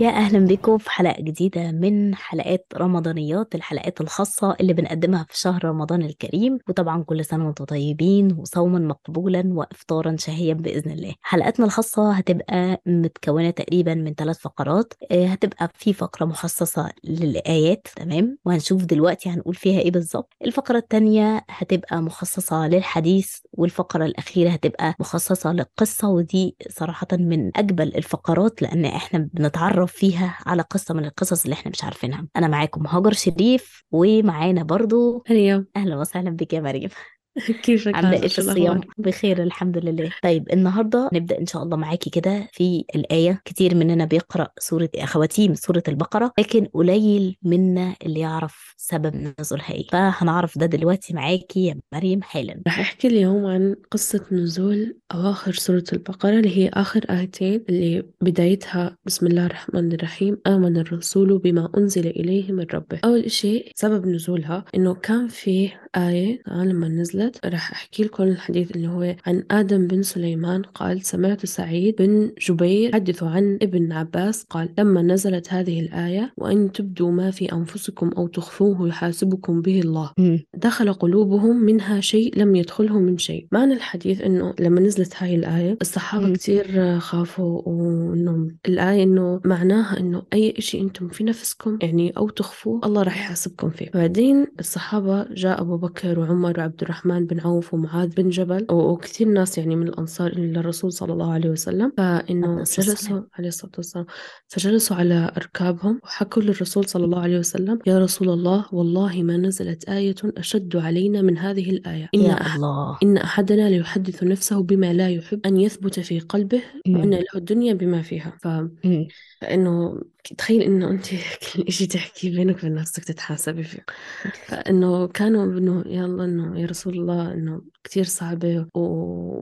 يا أهلا بكم في حلقة جديدة من حلقات رمضانيات الحلقات الخاصة اللي بنقدمها في شهر رمضان الكريم. وطبعا كل سنة وأنتم طيبين وصوما مقبولا وإفطارا شهيا بإذن الله. حلقاتنا الخاصة هتبقى متكونة تقريبا من ثلاث فقرات. آه، هتبقى في فقرة مخصصة للآيات تمام؟ وهنشوف دلوقتي هنقول فيها إيه بالظبط. الفقرة التانية هتبقى مخصصة للحديث والفقرة الأخيرة هتبقى مخصصة للقصة. ودي صراحة من أجمل الفقرات لأن إحنا بنتعرف فيها على قصة من القصص اللي إحنا مش عارفينها. أنا معاكم هاجر شريف ومعانا برضو مريم أهلا وسهلا بك يا مريم. كيفك عاملة هلا إيه في الصيام؟ بخير الحمد لله. طيب النهاردة نبدأ إن شاء الله معاكي كده في الآية. كتير مننا بيقرأ سورة خواتيم سورة البقرة لكن قليل منا اللي يعرف سبب نزولها إيه. فهنعرف ده دلوقتي معاكي يا مريم حالا. رح أحكي اليوم عن قصة نزول أواخر سورة البقرة اللي هي آخر آيتين اللي بدايتها بسم الله الرحمن الرحيم آمن الرسول بما أنزل إليه من ربه. أول إشي سبب نزولها إنه كان في آية لما نزلت رح أحكي لكم الحديث اللي هو عن آدم بن سليمان. قال سمعت سعيد بن جبير يحدث عن ابن عباس. قال لما نزلت هذه الآية وإن تبدوا ما في أنفسكم أو تخفوه يحاسبكم به الله. دخل قلوبهم منها شيء لم يدخله من شيء. معنى الحديث إنه لما نزلت هاي الآية الصحابة مم. كتير خافوا وانه الآية إنه معناها إنه أي إشي أنتم في نفسكم يعني أو تخفوه الله راح يحاسبكم فيه. بعدين الصحابة جاء أبو بكر وعمر وعبد الرحمن بن عوف ومعاذ بن جبل وكثير ناس يعني من الأنصار إلى الرسول صلى الله عليه وسلم فإنه والسلام. جلسوا عليه الصلاة والسلام فجلسوا على أركابهم وحكوا للرسول صلى الله عليه وسلم يا رسول الله والله ما نزلت آية أشد علينا من هذه الآية إن, أح الله إن أحدنا ليحدث نفسه بما لا يحب أن يثبت في قلبه وأن. له الدنيا بما فيها ف... مم. فإنه تخيل إنه أنت كل إشي تحكي بينك وبين نفسك تتحاسبي فيه فإنه كانوا إنه يلا إنه يا رسول الله إنه كتير صعبة و...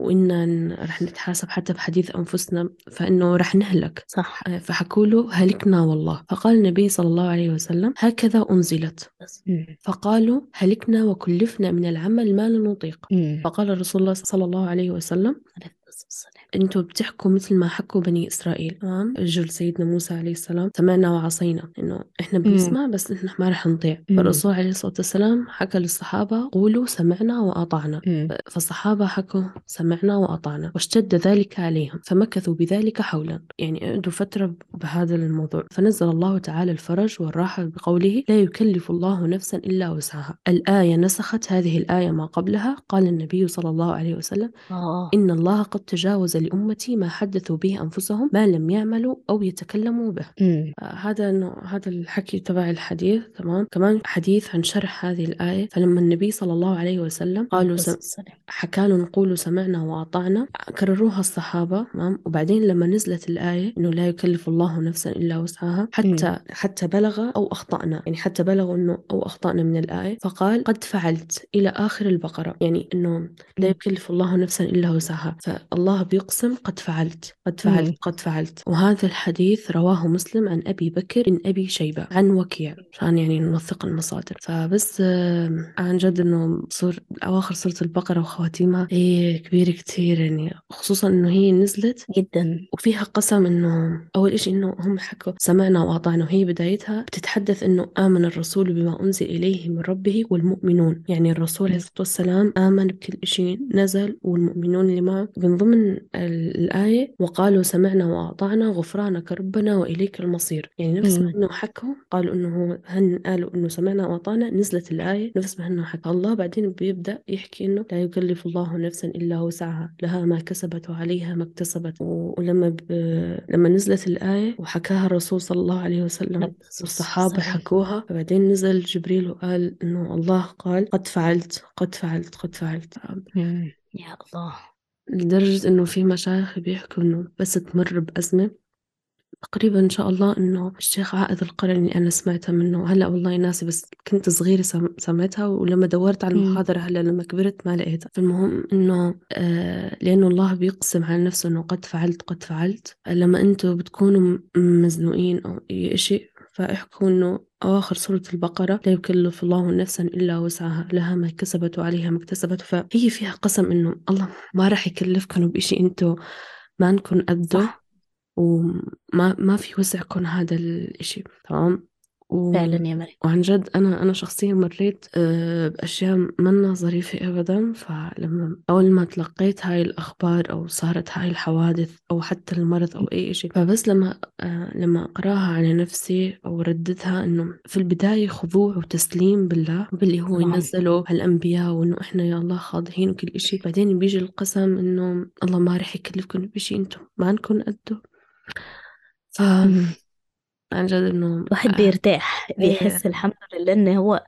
وإنا رح نتحاسب حتى بحديث أنفسنا فإنه رح نهلك. صح. فحكوا له هلكنا والله. فقال النبي صلى الله عليه وسلم هكذا أنزلت. مم. فقالوا هلكنا وكلفنا من العمل ما لا نطيق. فقال رسول الله صلى الله عليه وسلم أنتوا بتحكوا مثل ما حكوا بني إسرائيل. تمام رجل سيدنا موسى عليه السلام سمعنا وعصينا إنه إحنا بنسمع بس إحنا ما رح نطيع. فالرسول عليه الصلاة والسلام حكى للصحابة قولوا سمعنا وأطعنا. مم. فالصحابة حكوا سمعنا وأطعنا واشتد ذلك عليهم فمكثوا بذلك حولا. يعني قعدوا فترة بهذا الموضوع. فنزل الله تعالى الفرج والراحة بقوله لا يكلف الله نفسا إلا وسعها. الآية نسخت هذه الآية ما قبلها. قال النبي صلى الله عليه وسلم آه. إن الله قد تجاوز لأمتي ما حدثوا به أنفسهم ما لم يعملوا أو يتكلموا به. مم. آه، هذا إنه هذا الحكي تبع الحديث تمام؟ كمان حديث عن شرح هذه الآية. فلما النبي صلى الله عليه وسلم قالوا سم... حكى له نقول سمعنا وأطعنا. كرروها الصحابة تمام؟ وبعدين لما نزلت الآية إنه لا يكلف الله نفسا إلا وسعها حتى حتى بلغ أو أخطأنا. يعني حتى بلغوا إنه أو أخطأنا من الآية. فقال قد فعلت إلى آخر البقرة. يعني إنه لا مم. يكلف الله نفسا إلا وسعها. فالله بيقسم قد فعلت قد مم. فعلت قد فعلت. وهذا الحديث رواه مسلم عن أبي بكر بن أبي شيبة عن وكيع عشان يعني نوثق المصادر. فبس آم، عن جد إنه صور أواخر سورة البقرة وخواتيمها هي كبيرة كتير يعني. خصوصا إنه هي نزلت جدا. وفيها قسم إنه أول إشي إنه هم حكوا سمعنا وأطعنا. وهي بدايتها بتتحدث إنه آمن الرسول بما أنزل إليه من ربه والمؤمنون. يعني الرسول عليه مم. الصلاة والسلام آمن بكل إشي نزل والمؤمنون اللي معه من ضمن ال- الآية وقالوا سمعنا وأطعنا غفرانك ربنا وإليك المصير يعني نفس ما. إنه حكوا قالوا هو هن قالوا إنه سمعنا وأطعنا نزلت الآية نفس ما إنه حكى الله بعدين بيبدأ يحكي إنه لا يكلف الله نفسا إلا وسعها لها ما كسبت وعليها ما اكتسبت ولما ب... لما نزلت الآية وحكاها الرسول صلى الله عليه وسلم والصحابة والسلام. حكوها فبعدين نزل جبريل وقال إنه الله قال قد فعلت قد فعلت قد فعلت. يا الله لدرجة إنه في مشايخ بيحكوا إنه بس تمر بأزمة. تقريبا إن شاء الله إنه الشيخ عائذ القرني اللي أنا سمعتها منه. هلأ والله ناسي بس كنت صغيرة سم- سمعتها ولما دورت على. المحاضرة هلأ لما كبرت ما لقيتها. فالمهم إنه آه لأنه الله بيقسم على نفسه إنه قد فعلت قد فعلت. لما أنتوا بتكونوا مزنوقين أو أي إشي فاحكوا إنه أواخر سورة البقرة لا يكلف الله نفسا إلا وسعها لها ما كسبت وعليها ما اكتسبت. فهي فيها قسم إنه الله ما راح يكلفكم بإشي أنتوا ما نكون قده وما ما في وسع كون هذا الإشي تمام؟ و... فعلا يا مريم. وعن جد أنا أنا شخصيا مريت آه، بأشياء منا ظريفة أبدا. فلما أول ما تلقيت هاي الأخبار أو صارت هاي الحوادث أو حتى المرض أو أي شيء فبس لما آه، لما أقراها على نفسي أو رددها إنه في البداية خضوع وتسليم بالله باللي هو طبعا ينزله هالأنبياء وإنه إحنا يا الله خاضعين وكل إشي. بعدين بيجي القسم إنه الله ما رح يكلفكم بشيء أنتم ما عنكم قده ف. عن جد إنه الواحد آه، بيرتاح إيه. بيحس الحمد لله إن هو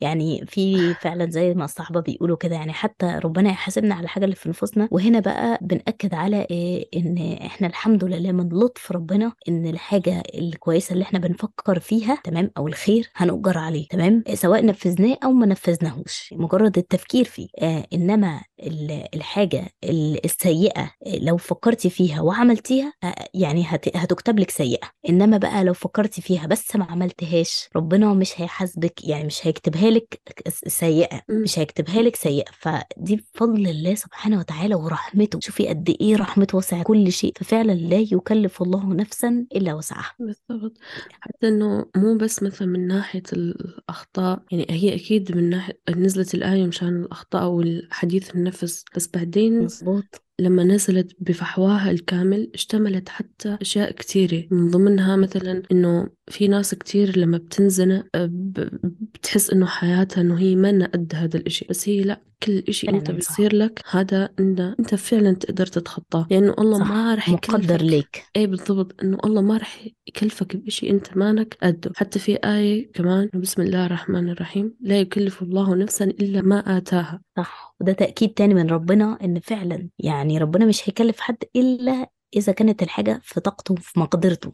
يعني في فعلا زي ما الصحابة بيقولوا كده يعني حتى ربنا يحاسبنا على الحاجة اللي في نفوسنا. وهنا بقى بنأكد على إيه؟ إن إحنا الحمد لله من لطف ربنا إن الحاجة الكويسة اللي إحنا بنفكر فيها تمام؟ أو الخير هنؤجر عليه تمام؟ سواء نفذناه أو ما نفذناهوش مجرد التفكير فيه. آه إنما ال- الحاجة ال- السيئة لو فكرتي فيها وعملتيها آه، يعني هت- هتكتب لك سيئة. إنما بقى لو فكرتي فيها بس ما عملتهاش ربنا مش هيحاسبك يعني مش هيكتبها لك سيئة. مم. مش هيكتبها لك سيئة. فدي بفضل الله سبحانه وتعالى ورحمته. شوفي قد إيه رحمته وسع كل شيء. ففعلا لا يكلف الله نفسا إلا وسعها. بالضبط. حتى إنه مو بس مثلا من ناحية الأخطاء يعني هي أكيد من ناحية نزلت الآية مشان الأخطاء والحديث النفس. بس بعدين مظبوط. لما نزلت بفحواها الكامل اشتملت حتى أشياء كثيرة من ضمنها مثلا إنه في ناس كتير لما بتنزنق ب- بتحس إنه حياتها إنه هي ما قد هذا الإشي. بس هي لا. كل فعلا صح. بيصير لك هذا أنت أنت فعلا تقدر تتخطاه. لأنه الله ما رح مقدر ليك. إيه بالضبط إنه الله ما رح يكلفك بإشي أنت مانك قده. حتى في آية كمان بسم الله الرحمن الرحيم لا يكلف الله نفسا إلا ما آتاها. صح. وده تأكيد تاني من ربنا إن فعلا يعني ربنا مش هيكلف حد إلا إذا كانت الحاجة في طاقته وفي مقدرته.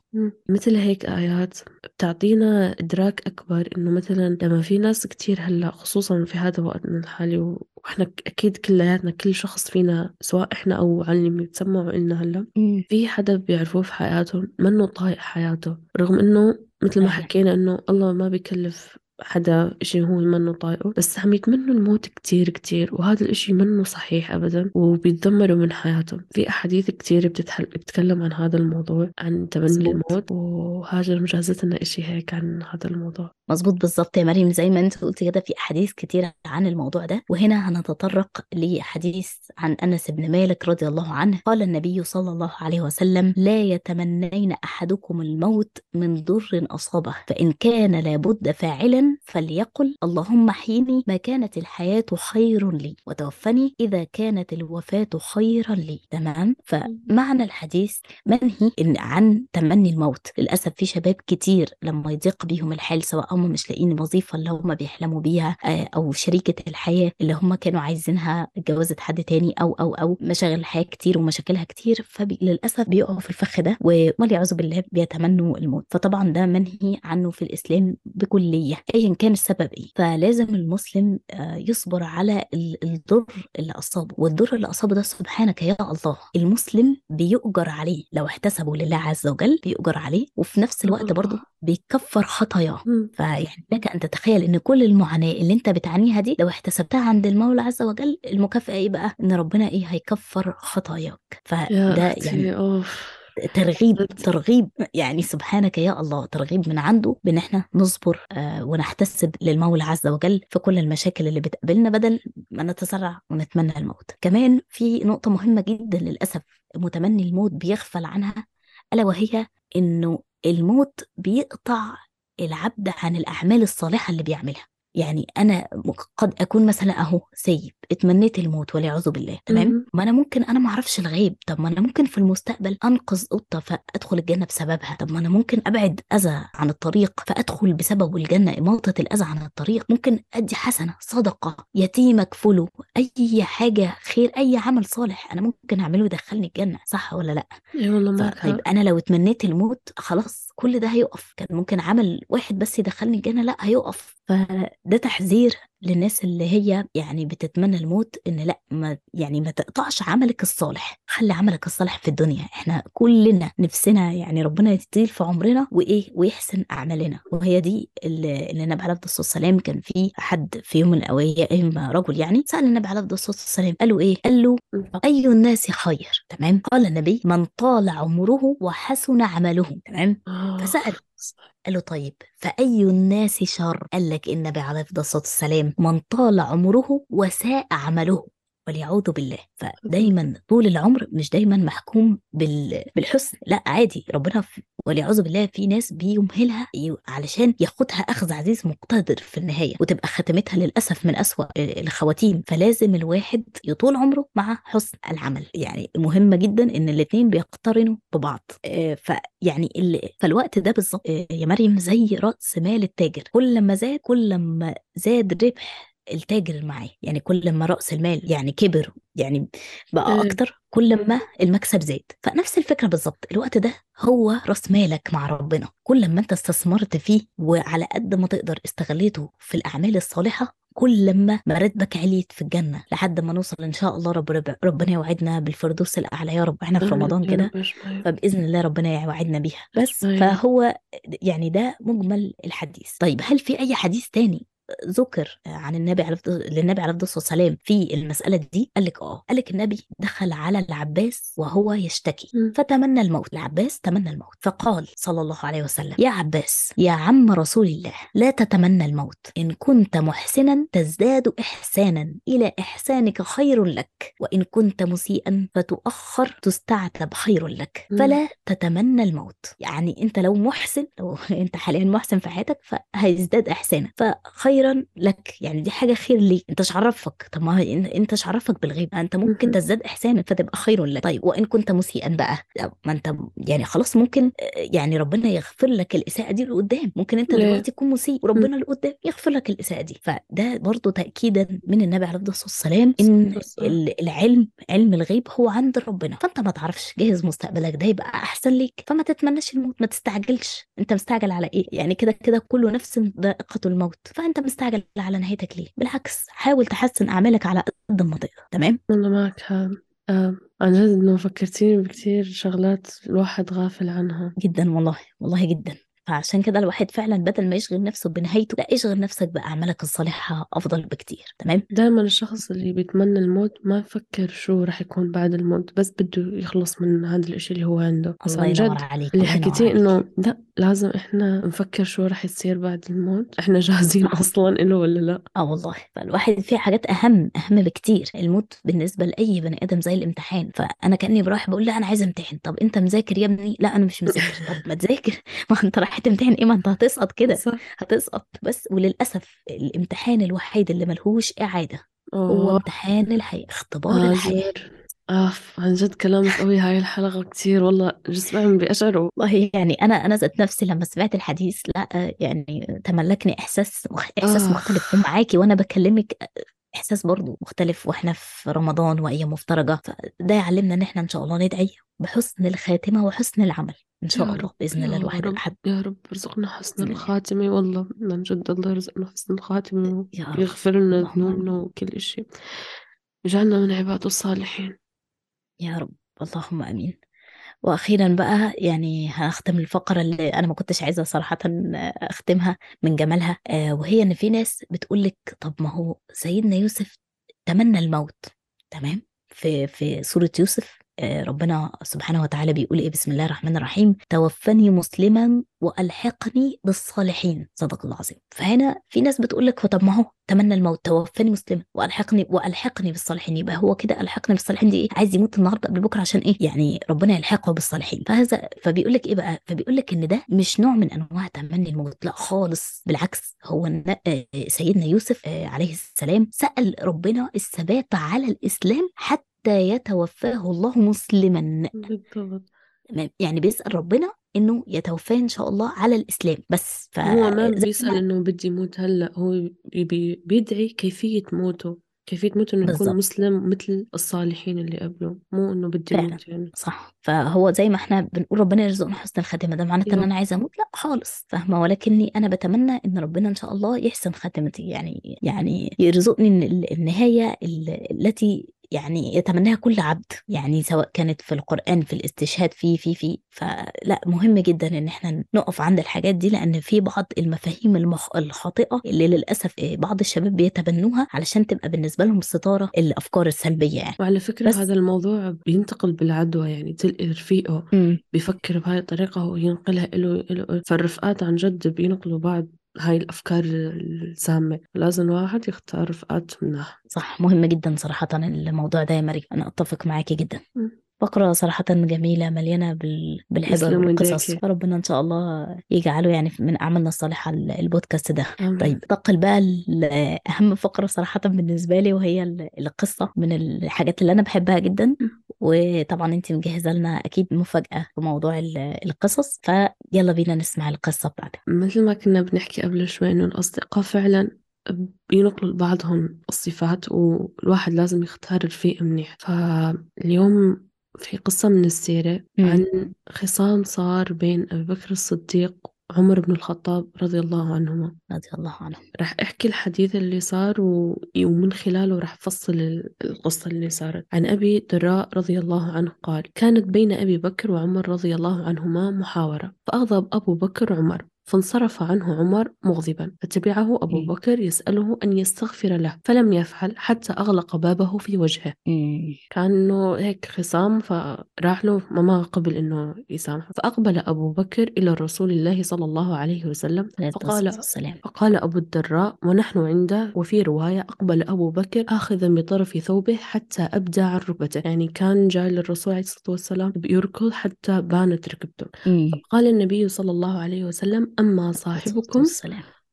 مثل هيك آيات بتعطينا إدراك أكبر إنه مثلا لما في ناس كتير هلأ خصوصا في هذا وقتنا الحالي وإحنا أكيد كلياتنا كل شخص فينا سواء إحنا أو اللي بيتسمعوا إلنا هلأ مم. في حدا بيعرفوه في حياتهم منه طايق حياته رغم إنه مثل ما حكينا إنه الله ما بيكلف حدا إشي هو منه طايقه بس عم يتمنوا الموت كتير كتير وهذا الإشي منه صحيح أبدا وبيتدمروا من حياتهم. في أحاديث كتير بتتحل... بتتكلم عن هذا الموضوع عن تمني الموت وهاجر مجهزت لنا إشي هيك عن هذا الموضوع. مظبوط بالظبط يا مريم زي ما انت قلت كده في أحاديث كتيرة عن الموضوع ده وهنا هنتطرق لحديث عن أنس بن مالك رضي الله عنه. قال النبي صلى الله عليه وسلم لا يتمنين أحدكم الموت من ضر أصابه فإن كان لابد فاعلا فليقل اللهم احيني ما كانت الحياة خير لي وتوفني إذا كانت الوفاة خيرا لي. تمام؟ فمعنى الحديث منهي عن تمني الموت. للأسف في شباب كتير لما يضيق بيهم الحال سواء هم مش لاقيين الوظيفة اللي هم بيحلموا بيها آه، أو شريكة الحياة اللي هم كانوا عايزينها جوازة حد تاني أو أو أو مشاغل الحياة كتير ومشاكلها كتير. فللأسف بيقعوا في الفخ ده والعياذ بالله بيتمنوا الموت. فطبعا ده منهي عنه في الإسلام بكلية أيا كان السبب إيه. فلازم المسلم آه، يصبر على ال- الضر اللي أصابه. والضر اللي أصابه ده سبحانك يا الله. المسلم بيؤجر عليه لو احتسبه لله عز وجل بيؤجر عليه. وفي نفس الوقت برضه بيكفر خطاياه. مم. فيعني لك أن تتخيل إن كل المعاناة اللي أنت بتعانيها دي لو احتسبتها عند المولى عز وجل المكافأة إيه بقى؟ إن ربنا إيه؟ هيكفر خطاياك. يا فده يعني أوف. ترغيب ترغيب يعني سبحانك يا الله ترغيب من عنده بإن إحنا نصبر آه ونحتسب للمولى عز وجل في كل المشاكل اللي بتقابلنا بدل ما نتسرع ونتمنى الموت. كمان في نقطة مهمة جدا للأسف متمني الموت بيغفل عنها ألا وهي إنه الموت بيقطع العبد عن الأعمال الصالحة اللي بيعملها. يعني أنا قد أكون مثلا أهو سيب اتمنيت الموت والعياذ بالله تمام. ما أنا ممكن أنا ما أعرفش الغيب. طب ما أنا ممكن في المستقبل أنقذ قطة فأدخل الجنة بسببها. طب ما أنا ممكن أبعد أذى عن الطريق فأدخل بسببه الجنة إماطة الأذى عن الطريق. ممكن أدي حسنة صدقة يتيم أكفله أي حاجة خير أي عمل صالح أنا ممكن أعمله يدخلني الجنة صح ولا لأ؟ اي والله طيب أنا لو اتمنيت الموت خلاص كل ده هيقف. كان ممكن عمل واحد بس يدخلني الجنة؟ لأ هيقف. فده تحذير للناس اللي هي يعني بتتمنى الموت إن لأ ما يعني ما تقطعش عملك الصالح. خلي عملك الصالح في الدنيا. إحنا كلنا نفسنا يعني ربنا يطيل في عمرنا وإيه؟ ويحسن أعمالنا. وهي دي اللي النبي عليه الصلاة والسلام كان في حد في يوم من الأيام رجل يعني سأل النبي عليه الصلاة والسلام قال له إيه؟ قال له أي الناس خير؟ تمام؟ قال النبي من طال عمره وحسن عمله. تمام؟ آه. فسأل. قال له طيب فأي الناس شر؟ قال لك النبي عليه الصلاة والسلام من طال عمره وساء عمله. واليعوذ بالله. فدايما طول العمر مش دايما محكوم بال... بالحسن. لا عادي. ربنا في... بالله في ناس بيمهلها. علشان ياخدها أخذ عزيز مقتدر في النهاية وتبقى ختمتها للأسف من أسوأ الخواتيم. فلازم الواحد يطول عمره مع حسن العمل. يعني مهمة جدا إن الاثنين بيقترنوا ببعض. آه، فيعني ال... فالوقت ده بالظبط آه، يا مريم زي رأس مال التاجر. كل ما زاد كل ما زاد ربح التاجر معاه يعني كل ما رأس المال يعني كبر يعني بقى. أكتر كل ما المكسب زاد. فنفس الفكرة بالظبط الوقت ده هو رأس مالك مع ربنا. كل ما أنت استثمرت فيه وعلى قد ما تقدر استغليته في الأعمال الصالحة كل ما مراتبك عليت في الجنة لحد ما نوصل إن شاء الله رب رب ربنا يوعدنا بالفردوس الأعلى يا رب. إحنا في رمضان كده أجمعين فبإذن الله ربنا يوعدنا بيها. بس أجمعين فهو يعني ده مجمل الحديث. طيب هل في أي حديث تاني ذكر عن النبي عليه للنبي عليه الصلاة والسلام في المسألة دي قال لك آه قال لك النبي دخل على العباس وهو يشتكي مم. فتمنى الموت. العباس تمنى الموت. فقال صلى الله عليه وسلم يا عباس يا عم رسول الله لا تتمنى الموت. إن كنت محسنا تزداد إحسانا. إلى إحسانك خير لك. وإن كنت مسيئا فتؤخر تستعتب خير لك. مم. فلا تتمنى الموت. يعني أنت لو محسن لو أنت حاليا محسن في حياتك فهيزداد احسانك فخيرا لك. يعني دي حاجة خير ليك. انت مش عرفك طب ما انت مش عرفك بالغيب. انت ممكن. تزداد احسانك فتبقى خير لك. طيب وإن كنت مسيئا بقى. ما انت يعني خلاص ممكن آه، يعني ربنا يغفر لك الإساءة دي لقدام. ممكن انت؟ دلوقتي تكون مسيء وربنا لقدام يغفر لك الإساءة دي. فده برضو تاكيدا من النبي عليه الصلاة والسلام إن العلم علم الغيب هو عند ربنا. فانت ما تعرفش. جهز مستقبلك. ده يبقى أحسن ليك. فما تتمناش الموت. ما تستعجلش. انت مستعجل على إيه؟ يعني كده كده كل نفس ذائقة الموت. فانت مستعجل على نهايتك ليه؟ بالعكس حاول تحسن أعمالك على قد ما تقدر تمام؟ أنا معك آه. عن جد إنه فكرتيني بكتير شغلات الواحد غافل عنها. جدا والله والله جدا. فعشان كده الواحد فعلا بدل ما يشغل نفسه بنهايته لا اشغل نفسك بأعمالك الصالحة أفضل بكتير تمام؟ دائما الشخص اللي بيتمنى الموت ما يفكر شو رح يكون بعد الموت بس بده يخلص من هذا الإشي اللي هو عنده. الله ينور عليك اللي حكيتيه إنه لا لازم إحنا نفكر شو رح يصير بعد الموت. إحنا جاهزين أصلا له ولا لا. آه والله. فالواحد في حاجات أهم أهم بكتير. الموت بالنسبة لأي بني آدم زي الامتحان. فأنا كأني بروح بقول لا أنا عايزه امتحن. طب أنت مذاكر يا ابني؟ لا أنا مش مذاكر. طب ما تذاكر. ما أنت رايح تمتحن إيه؟ ما أنت هتسقط كده. صح. هتسقط. بس وللأسف الامتحان الوحيد اللي ملهوش إعادة هو امتحان الحياة. اختبار الحياة. هاجر اف عن جد كلامك قوي هاي الحلقة كتير والله جسمي عم بيقشعر والله يعني أنا أنا ذات نفسي لما سمعت الحديث لا يعني تملكني إحساس مخ... إحساس مختلف. ومعاكي وأنا بكلمك إحساس برضو مختلف. وإحنا في رمضان وأيام مفترجة فده يعلمنا إن إحنا إن شاء الله ندعي بحسن الخاتمة وحسن العمل. إن شاء الله رب بإذن الله الواحد رب الأحد. يا رب ارزقنا حسن الخاتمة والله من جد الله يرزقنا حسن الخاتمة ويغفر لنا ذنوبنا وكل إشي. يجعلنا من عباده الصالحين. يا رب اللهم آمين. وأخيرا بقى يعني هختم الفقرة اللي أنا ما كنتش عايزة صراحة أختمها من جمالها. آه وهي إن في ناس بتقول لك طب ما هو سيدنا يوسف تمنى الموت تمام؟ في في سورة يوسف. ربنا سبحانه وتعالى بيقول إيه؟ بسم الله الرحمن الرحيم. توفني مسلما وألحقني بالصالحين. صدق الله العظيم. فهنا في ناس بتقول لك طب ما هو تمنى الموت. توفني مسلما وألحقني وألحقني بالصالحين. يبقى هو كده ألحقني بالصالحين. دي إيه عايز يموت النهارده قبل بكرة عشان إيه؟ يعني ربنا يلحقه بالصالحين. فهذا فبيقول لك إيه بقى؟ فبيقول لك إن ده مش نوع من أنواع تمني الموت. لا خالص. بالعكس هو آه، سيدنا يوسف آه، عليه السلام سأل ربنا الثبات على الإسلام حتى يتوفاه الله مسلما. بالضبط. تمام. يعني بيسأل ربنا إنه يتوفاه إن شاء الله على الإسلام. بس هو ما بيسأل ما إنه بدي موت هلأ هو بي بيدعي كيفية موته. كيفية موت إنه يكون مسلم مثل الصالحين اللي قبله مو إنه بدي فعلا. موت يعني. صح. فهو زي ما إحنا بنقول ربنا يرزقنا حسن الخاتمة. ده معناته إن يا أنا عايزة أموت؟ لا خالص. فاهمة؟ ولكني أنا بتمنى إن ربنا إن شاء الله يحسن خاتمتي. يعني يعني يرزقني النهاية ال- التي يعني يتمناها كل عبد يعني سواء كانت في القرآن في الاستشهاد في في في فلا مهم جدا إن إحنا نقف عند الحاجات دي لأن في بعض المفاهيم المخ... الخاطئة اللي للأسف إيه، بعض الشباب بيتبنوها علشان تبقى بالنسبة لهم ستارة الأفكار السلبية يعني. وعلى فكرة بس هذا الموضوع بينتقل بالعدوى يعني تلقي رفيقه بيفكر بهاي الطريقة وينقلها إله فالرفقات عن جد بينقلوا بعض هاي الأفكار السامة لازم الواحد يختار رفقات منها. صح مهم جدا صراحة الموضوع ده يا مريم. أنا أتفق معاكي جدا. مم. فقرة صراحة جميلة مليانة بال... بالعبر يسلموا والقصص. فربنا إن شاء الله يجعله يعني من أعمالنا الصالحة ال- البودكاست ده. آمين. طيب انتقل بقى لأهم فقرة صراحة بالنسبة لي وهي ال- القصة من الحاجات اللي أنا بحبها جدا. وطبعا انت مجهزة لنا أكيد مفاجأة في موضوع ال- القصص فيلا بينا نسمع القصة بتاعتك مثل ما كنا بنحكي قبل شوي إنه الأصدقاء فعلا بينقلوا لبعضهم الصفات والواحد لازم يختار رفيق منيح فاليوم في قصة من السيرة. عن خصام صار بين أبي بكر الصديق وعمر بن الخطاب رضي الله عنهما. رضي الله عنه. راح أحكي الحديث اللي صار و... ومن خلاله راح أفصل ال- القصة اللي صارت. عن أبي الدراء رضي الله عنه قال كانت بين أبي بكر وعمر رضي الله عنهما محاورة. فأغضب أبو بكر عمر فانصرف عنه عمر مغضبا. فتبعه أبو مم. بكر يسأله أن يستغفر له فلم يفعل حتى أغلق بابه في وجهه. مم. كأنه هيك خصام فراح له ما قبل إنه يسامحه فأقبل أبو بكر إلى رسول الله صلى الله عليه وسلم فقال فقال أبو الدراء ونحن عنده. وفي رواية أقبل أبو بكر آخذا بطرف ثوبه حتى أبدى عن ركبته يعني كان جاي للرسول عليه الصلاة والسلام بيركض حتى بانت ركبته مم. قال النبي صلى الله عليه وسلم أما صاحبكم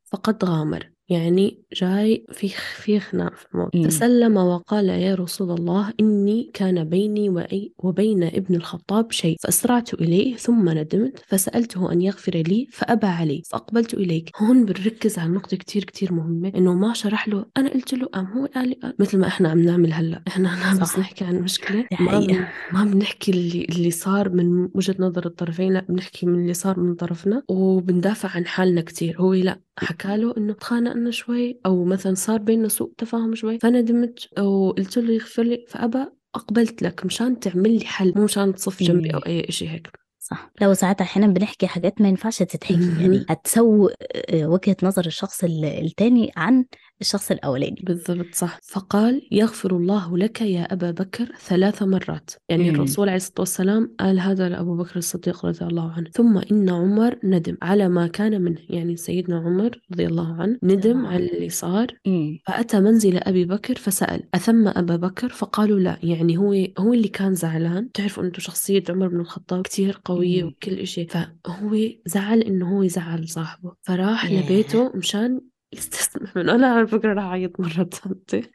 فقد غامر. يعني جاي في في خناق في الموضوع مم. فسلم وقال يا رسول الله إني كان بيني وبين ابن الخطاب شيء. فأسرعت إليه ثم ندمت. فسألته أن يغفر لي فأبى علي فأقبلت إليك. هون بنركز على نقطة كتير كتير مهمة. إنه ما شرح له. أنا قلت له أم هو قال لي قال. مثل ما إحنا عم نعمل هلأ. إحنا هلا بس نحكي عن المشكلة دي ما بن... ما بنحكي اللي اللي صار من وجهة نظر الطرفين. لأ بنحكي من اللي صار من طرفنا. وبندافع عن حالنا كتير. هو لأ حكى له إنه تخانقنا شوي أو مثلا صار بيننا سوء تفاهم شوي فندمت وقلت له يغفر لي فابى أقبلت لك مشان تعمل لي حل مو مشان تصف جنبي أو. أي شيء هيك صح لو ساعات أحيانا بنحكي حاجات ما ينفعش تتحكي يعني. هتسوء آه، وجهة نظر الشخص ال- التاني عن الشخص الأولاني. بالضبط صح. فقال يغفر الله لك يا أبا بكر ثلاث مرات. يعني مم. الرسول عليه الصلاة والسلام قال هذا لأبو بكر الصديق رضي الله عنه. ثم إن عمر ندم على ما كان منه. يعني سيدنا عمر رضي الله عنه ندم الله على اللي صار مم. فأتى منزل أبي بكر فسأل أثم أبا بكر؟ فقالوا لا. يعني هو هو اللي كان زعلان. تعرفوا أنتم شخصية عمر بن الخطاب كتير قوية مم. وكل إشي. فهو زعل إنه هو يزعل صاحبه. فراح ياه. لبيته مشان يستسمح منه أنا على فكرة راح أعيط مرة ثالثة.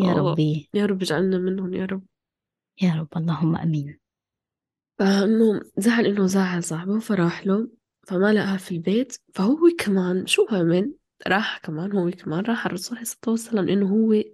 يا ربي. يا رب اجعلنا منهم يا رب. يا رب اللهم آمين. فإنه زعل إنه زعل صاحبه فراح له فما لقاه في البيت. فهو كمان شو عمل راح كمان هو كمان راح الرسول عليه الصلاة والسلام لأنه هو ال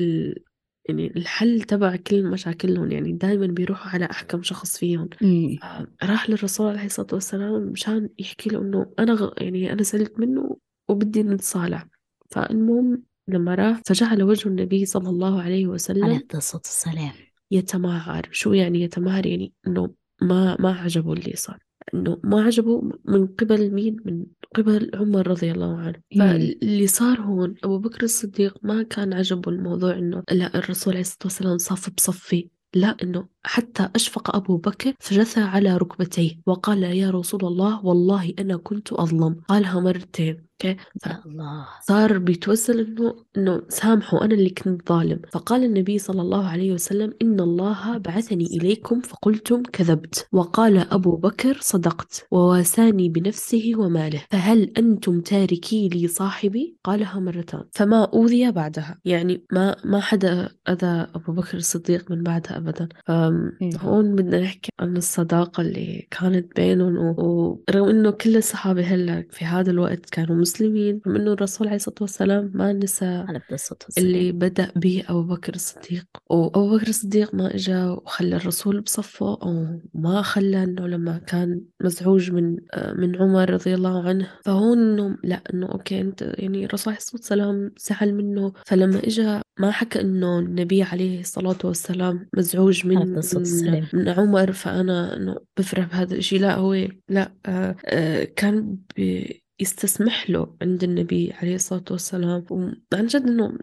ال يعني الحل تبع كل مشاكلهم يعني دائما بيروحوا على أحكم شخص فيهم. مم. راح للرسول عليه الصلاة والسلام مشان يحكي له إنه أنا غ... يعني أنا زعلت منه وبدي نتصالح. فالمهم لما راح فجعل وجه النبي صلى الله عليه عليه وسلم الصلاة والسلام. يتمعر شو يعني يتمعر يعني إنه ما ما عجبه اللي صار. إنه ما عجبه من قبل مين؟ من قبل عمر رضي الله عنه. فاللي صار هون أبو بكر الصديق ما كان عجبه الموضوع إنه لا الرسول عليه الصلاة والسلام صف بصفي. لا إنه حتى أشفق أبو بكر فجثى على ركبتيه وقال يا رسول الله والله أنا كنت أظلم. قالها مرتين. أوكي. يا الله. صار بيتوسل إنه إنه سامحوا أنا اللي كنت ظالم. فقال النبي صلى الله عليه وسلم إن الله بعثني إليكم فقلتم كذبت. وقال أبو بكر صدقت. وواساني بنفسه وماله. فهل أنتم تاركي لي صاحبي؟ قالها مرتان. فما أوذي بعدها. يعني ما ما حدا أذى أبو بكر الصديق من بعدها ابدا. مم. هون بدنا نحكي عن الصداقة اللي كانت بينهم. ورغم إنه كل الصحابة هلأ في هذا الوقت كانوا المسلمين رغم إنه الرسول عليه الصلاة والسلام ما نسى على الصوت والسلام. اللي بدأ به أبو بكر الصديق. وأبو بكر الصديق ما إجا وخلى الرسول بصفه أو ما خلى إنه لما كان مزعوج من من عمر رضي الله عنه. فهون إنه لا إنه أوكي أنت يعني الرسول عليه الصلاة والسلام زعل منه. فلما إجا ما حكى إنه النبي عليه الصلاة والسلام مزعوج من من, من عمر. فأنا إنه بفرح بهذا الإشي. لا هو لا آه آه كان يستسمح له عند النبي عليه الصلاة والسلام. وعن جد إنه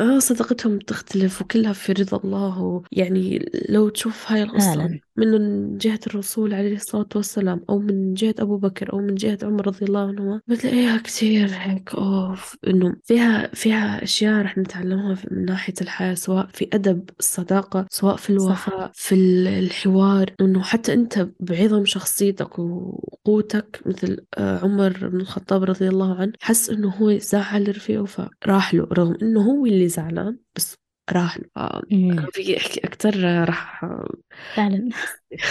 آه صدقتهم تختلف وكلها في رضا الله ويعني لو تشوف هاي القصة من جهة الرسول عليه الصلاة والسلام أو من جهة أبو بكر أو من جهة عمر رضي الله عنهما. بتلاقيها كتير هيك أوف إنه فيها فيها أشياء رح نتعلمها من ناحية الحياة سواء في أدب الصداقة سواء في صح. الوفاء في الحوار. إنه حتى أنت بعظم شخصيتك وقوتك مثل آه، عمر بن الخطاب رضي الله عنه حس إنه هو زعل رفيقه فراح له رغم إنه هو اللي زعلان بس راح. أنا في أحكي أكتر راح فعلا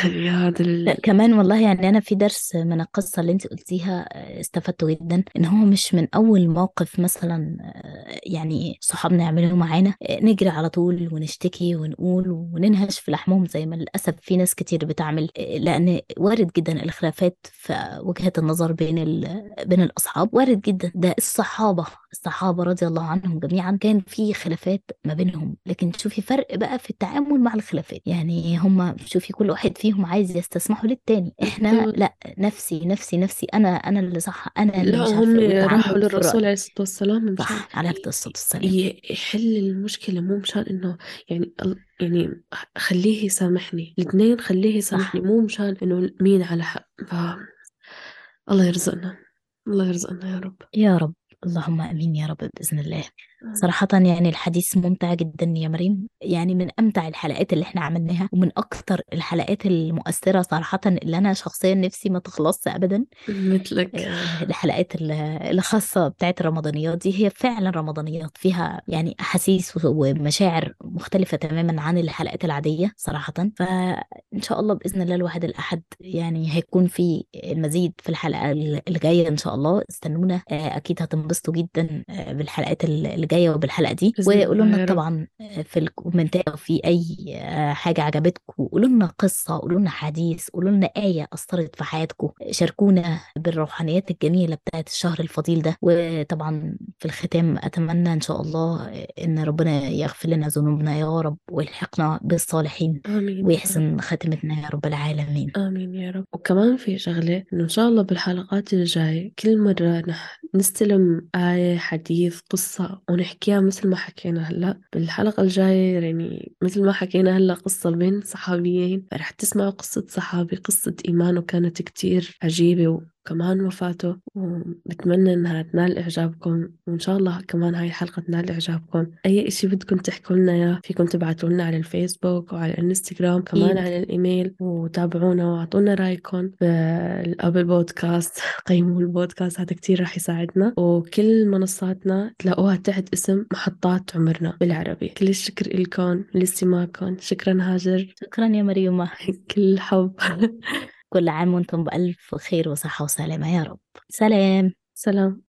هذا ال... كمان والله يعني أنا في درس من القصة اللي أنت قلتيها آه، استفدته جدا إن هو مش من أول موقف مثلا آه، يعني صحابنا يعملوه معانا آه، نجري على طول ونشتكي ونقول وننهش في لحمهم زي ما للأسف في ناس كتير بتعمل لأن وارد جدا الخلافات في وجهات النظر بين ال... بين الأصحاب وارد جدا ده الصحابة الصحابة رضي الله عنهم جميعا كان في خلافات ما بينهم. لكن شوفي فرق بقى في التعامل مع الخلافات. يعني هم شوفي كل واحد فيهم عايز يستسمحه للتاني. إحنا لا. نفسي نفسي نفسي. أنا أنا اللي صح. أنا اللي لا مش هم عارفة إيه. راحوا للرسول عليه الصلاة والسلام مشان صح أفضل الصلاة والسلام. يحل المشكلة مو مشان إنه يعني يعني خليه يسامحني. الاثنين خليه يسامحني. مو مشان إنه مين على حق. ف... الله يرزقنا. الله يرزقنا يا رب. يا رب. اللهم آمين يا رب بإذن الله. صراحة يعني الحديث ممتع جدا يا مريم. يعني من أمتع الحلقات اللي إحنا عملناها ومن أكتر الحلقات المؤثرة صراحة اللي أنا شخصيا نفسي ما تخلصش أبدا. مثلك. آه، الحلقات ال- الخاصة بتاعت الرمضانيات دي هي فعلا رمضانيات فيها يعني أحاسيس ومشاعر مختلفة تماما عن الحلقات العادية صراحة فإن شاء الله بإذن الله الواحد الأحد يعني هيكون في المزيد في الحلقة الجاية إن شاء الله. استنونا. آه، أكيد هتنبسطوا جدا آه، بالحلقات الجاية وبالحلقة دي. وقولوا لنا طبعا آه، في الكومنتات في أي حاجة عجبتكم. قولوا لنا قصة قولوا لنا حديث قولوا لنا آية أثرت في حياتكم. شاركونا بالروحانيات الجميلة بتاعت الشهر الفضيل ده. وطبعا في الختام أتمنى إن شاء الله إن ربنا يغفر لنا ذنوبنا. يا رب ويلحقنا بالصالحين آمين ويحسن ختمتنا يا رب العالمين. آمين يا رب. وكمان في شغلة إنه إن شاء الله بالحلقات الجاية كل مرة نح نستلم آية حديث قصة ونحكيها مثل ما حكينا هلأ. بالحلقة الجاية يعني مثل ما حكينا هلأ قصة بين صحابيين رح تسمعوا قصة صحابي قصة إيمانه كانت كتير عجيبة وكمان وفاته وبتمنى إنها تنال إعجابكم وإن شاء الله كمان هاي الحلقة تنال إعجابكم. أي إشي بدكم تحكوا لنا إياه فيكم تبعتوا لنا على الفيسبوك وعلى الإنستغرام كمان على الإيميل وتابعونا وأعطونا رأيكم. بالأبل بودكاست قيموا البودكاست هذا كتير راح يساعدنا. وكل منصاتنا تلاقوها تحت اسم محطات عمرنا بالعربي. كل الشكر لكم لاستماعكم. شكرا هاجر. شكرا يا مريومة. كل الحب كل عام وأنتم بألف خير وصحة وسلامة. يا رب. سلام. سلام.